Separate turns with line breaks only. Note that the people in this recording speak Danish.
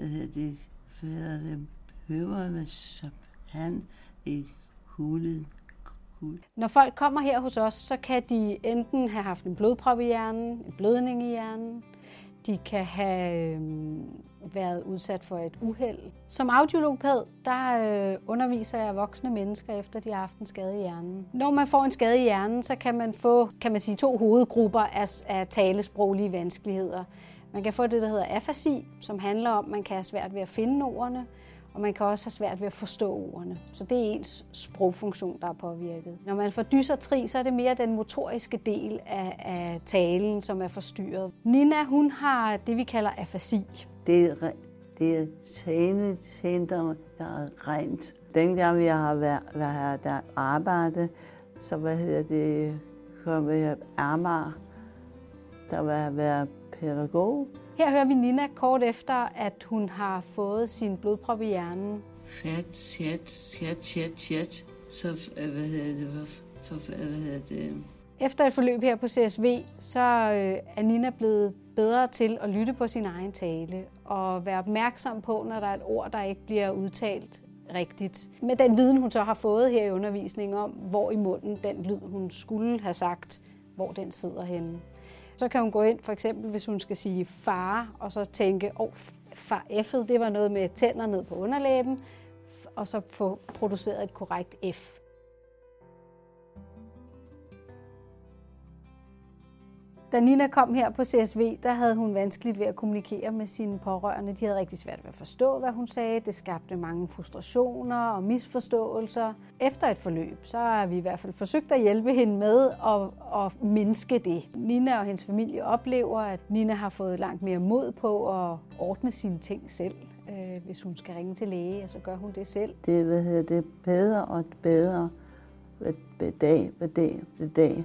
hvad hedder det, fader det, høverne, som han i hulen.
Når folk kommer her hos os, så kan de enten have haft en blodprop i hjernen, en blødning i hjernen, de kan have øh, været udsat for et uheld. Som audiologopæd, der øh, underviser jeg voksne mennesker efter, de har haft en skade i hjernen. Når man får en skade i hjernen, så kan man få kan man sige, to hovedgrupper af, af talesproglige vanskeligheder. Man kan få det, der hedder afasi, som handler om, at man kan have svært ved at finde ordene, og man kan også have svært ved at forstå ordene. Så det er ens sprogfunktion, der er påvirket. Når man får dysartri, så er det mere den motoriske del af, af talen, som er forstyrret. Nina, hun har det, vi kalder afasi.
Det er, det er tænecenter, der er rent. Dengang vi har været, været der arbejde, så hvad hedder det, kom jeg Amager, der var været pædagog.
Her hører vi Nina kort efter, at hun har fået sin blodprop i hjernen.
Chat, chat, chat, chat, chat. Så hvad hedder det, for, for, hvad hedder det,
efter et forløb her på CSV, så øh, er Nina blevet bedre til at lytte på sin egen tale og være opmærksom på, når der er et ord, der ikke bliver udtalt rigtigt. Med den viden, hun så har fået her i undervisningen om, hvor i munden den lyd, hun skulle have sagt, hvor den sidder henne. Så kan hun gå ind, for eksempel hvis hun skal sige far, og så tænke, åh, oh, far F'et, det var noget med tænder ned på underlæben, og så få produceret et korrekt F. Da Nina kom her på CSV, der havde hun vanskeligt ved at kommunikere med sine pårørende. De havde rigtig svært ved at forstå, hvad hun sagde. Det skabte mange frustrationer og misforståelser. Efter et forløb, så har vi i hvert fald forsøgt at hjælpe hende med at, at mindske det. Nina og hendes familie oplever, at Nina har fået langt mere mod på at ordne sine ting selv. Øh, hvis hun skal ringe til læge, så gør hun det selv.
Det, hvad hedder det, bedre og bedre hver dag, hver dag, hver dag.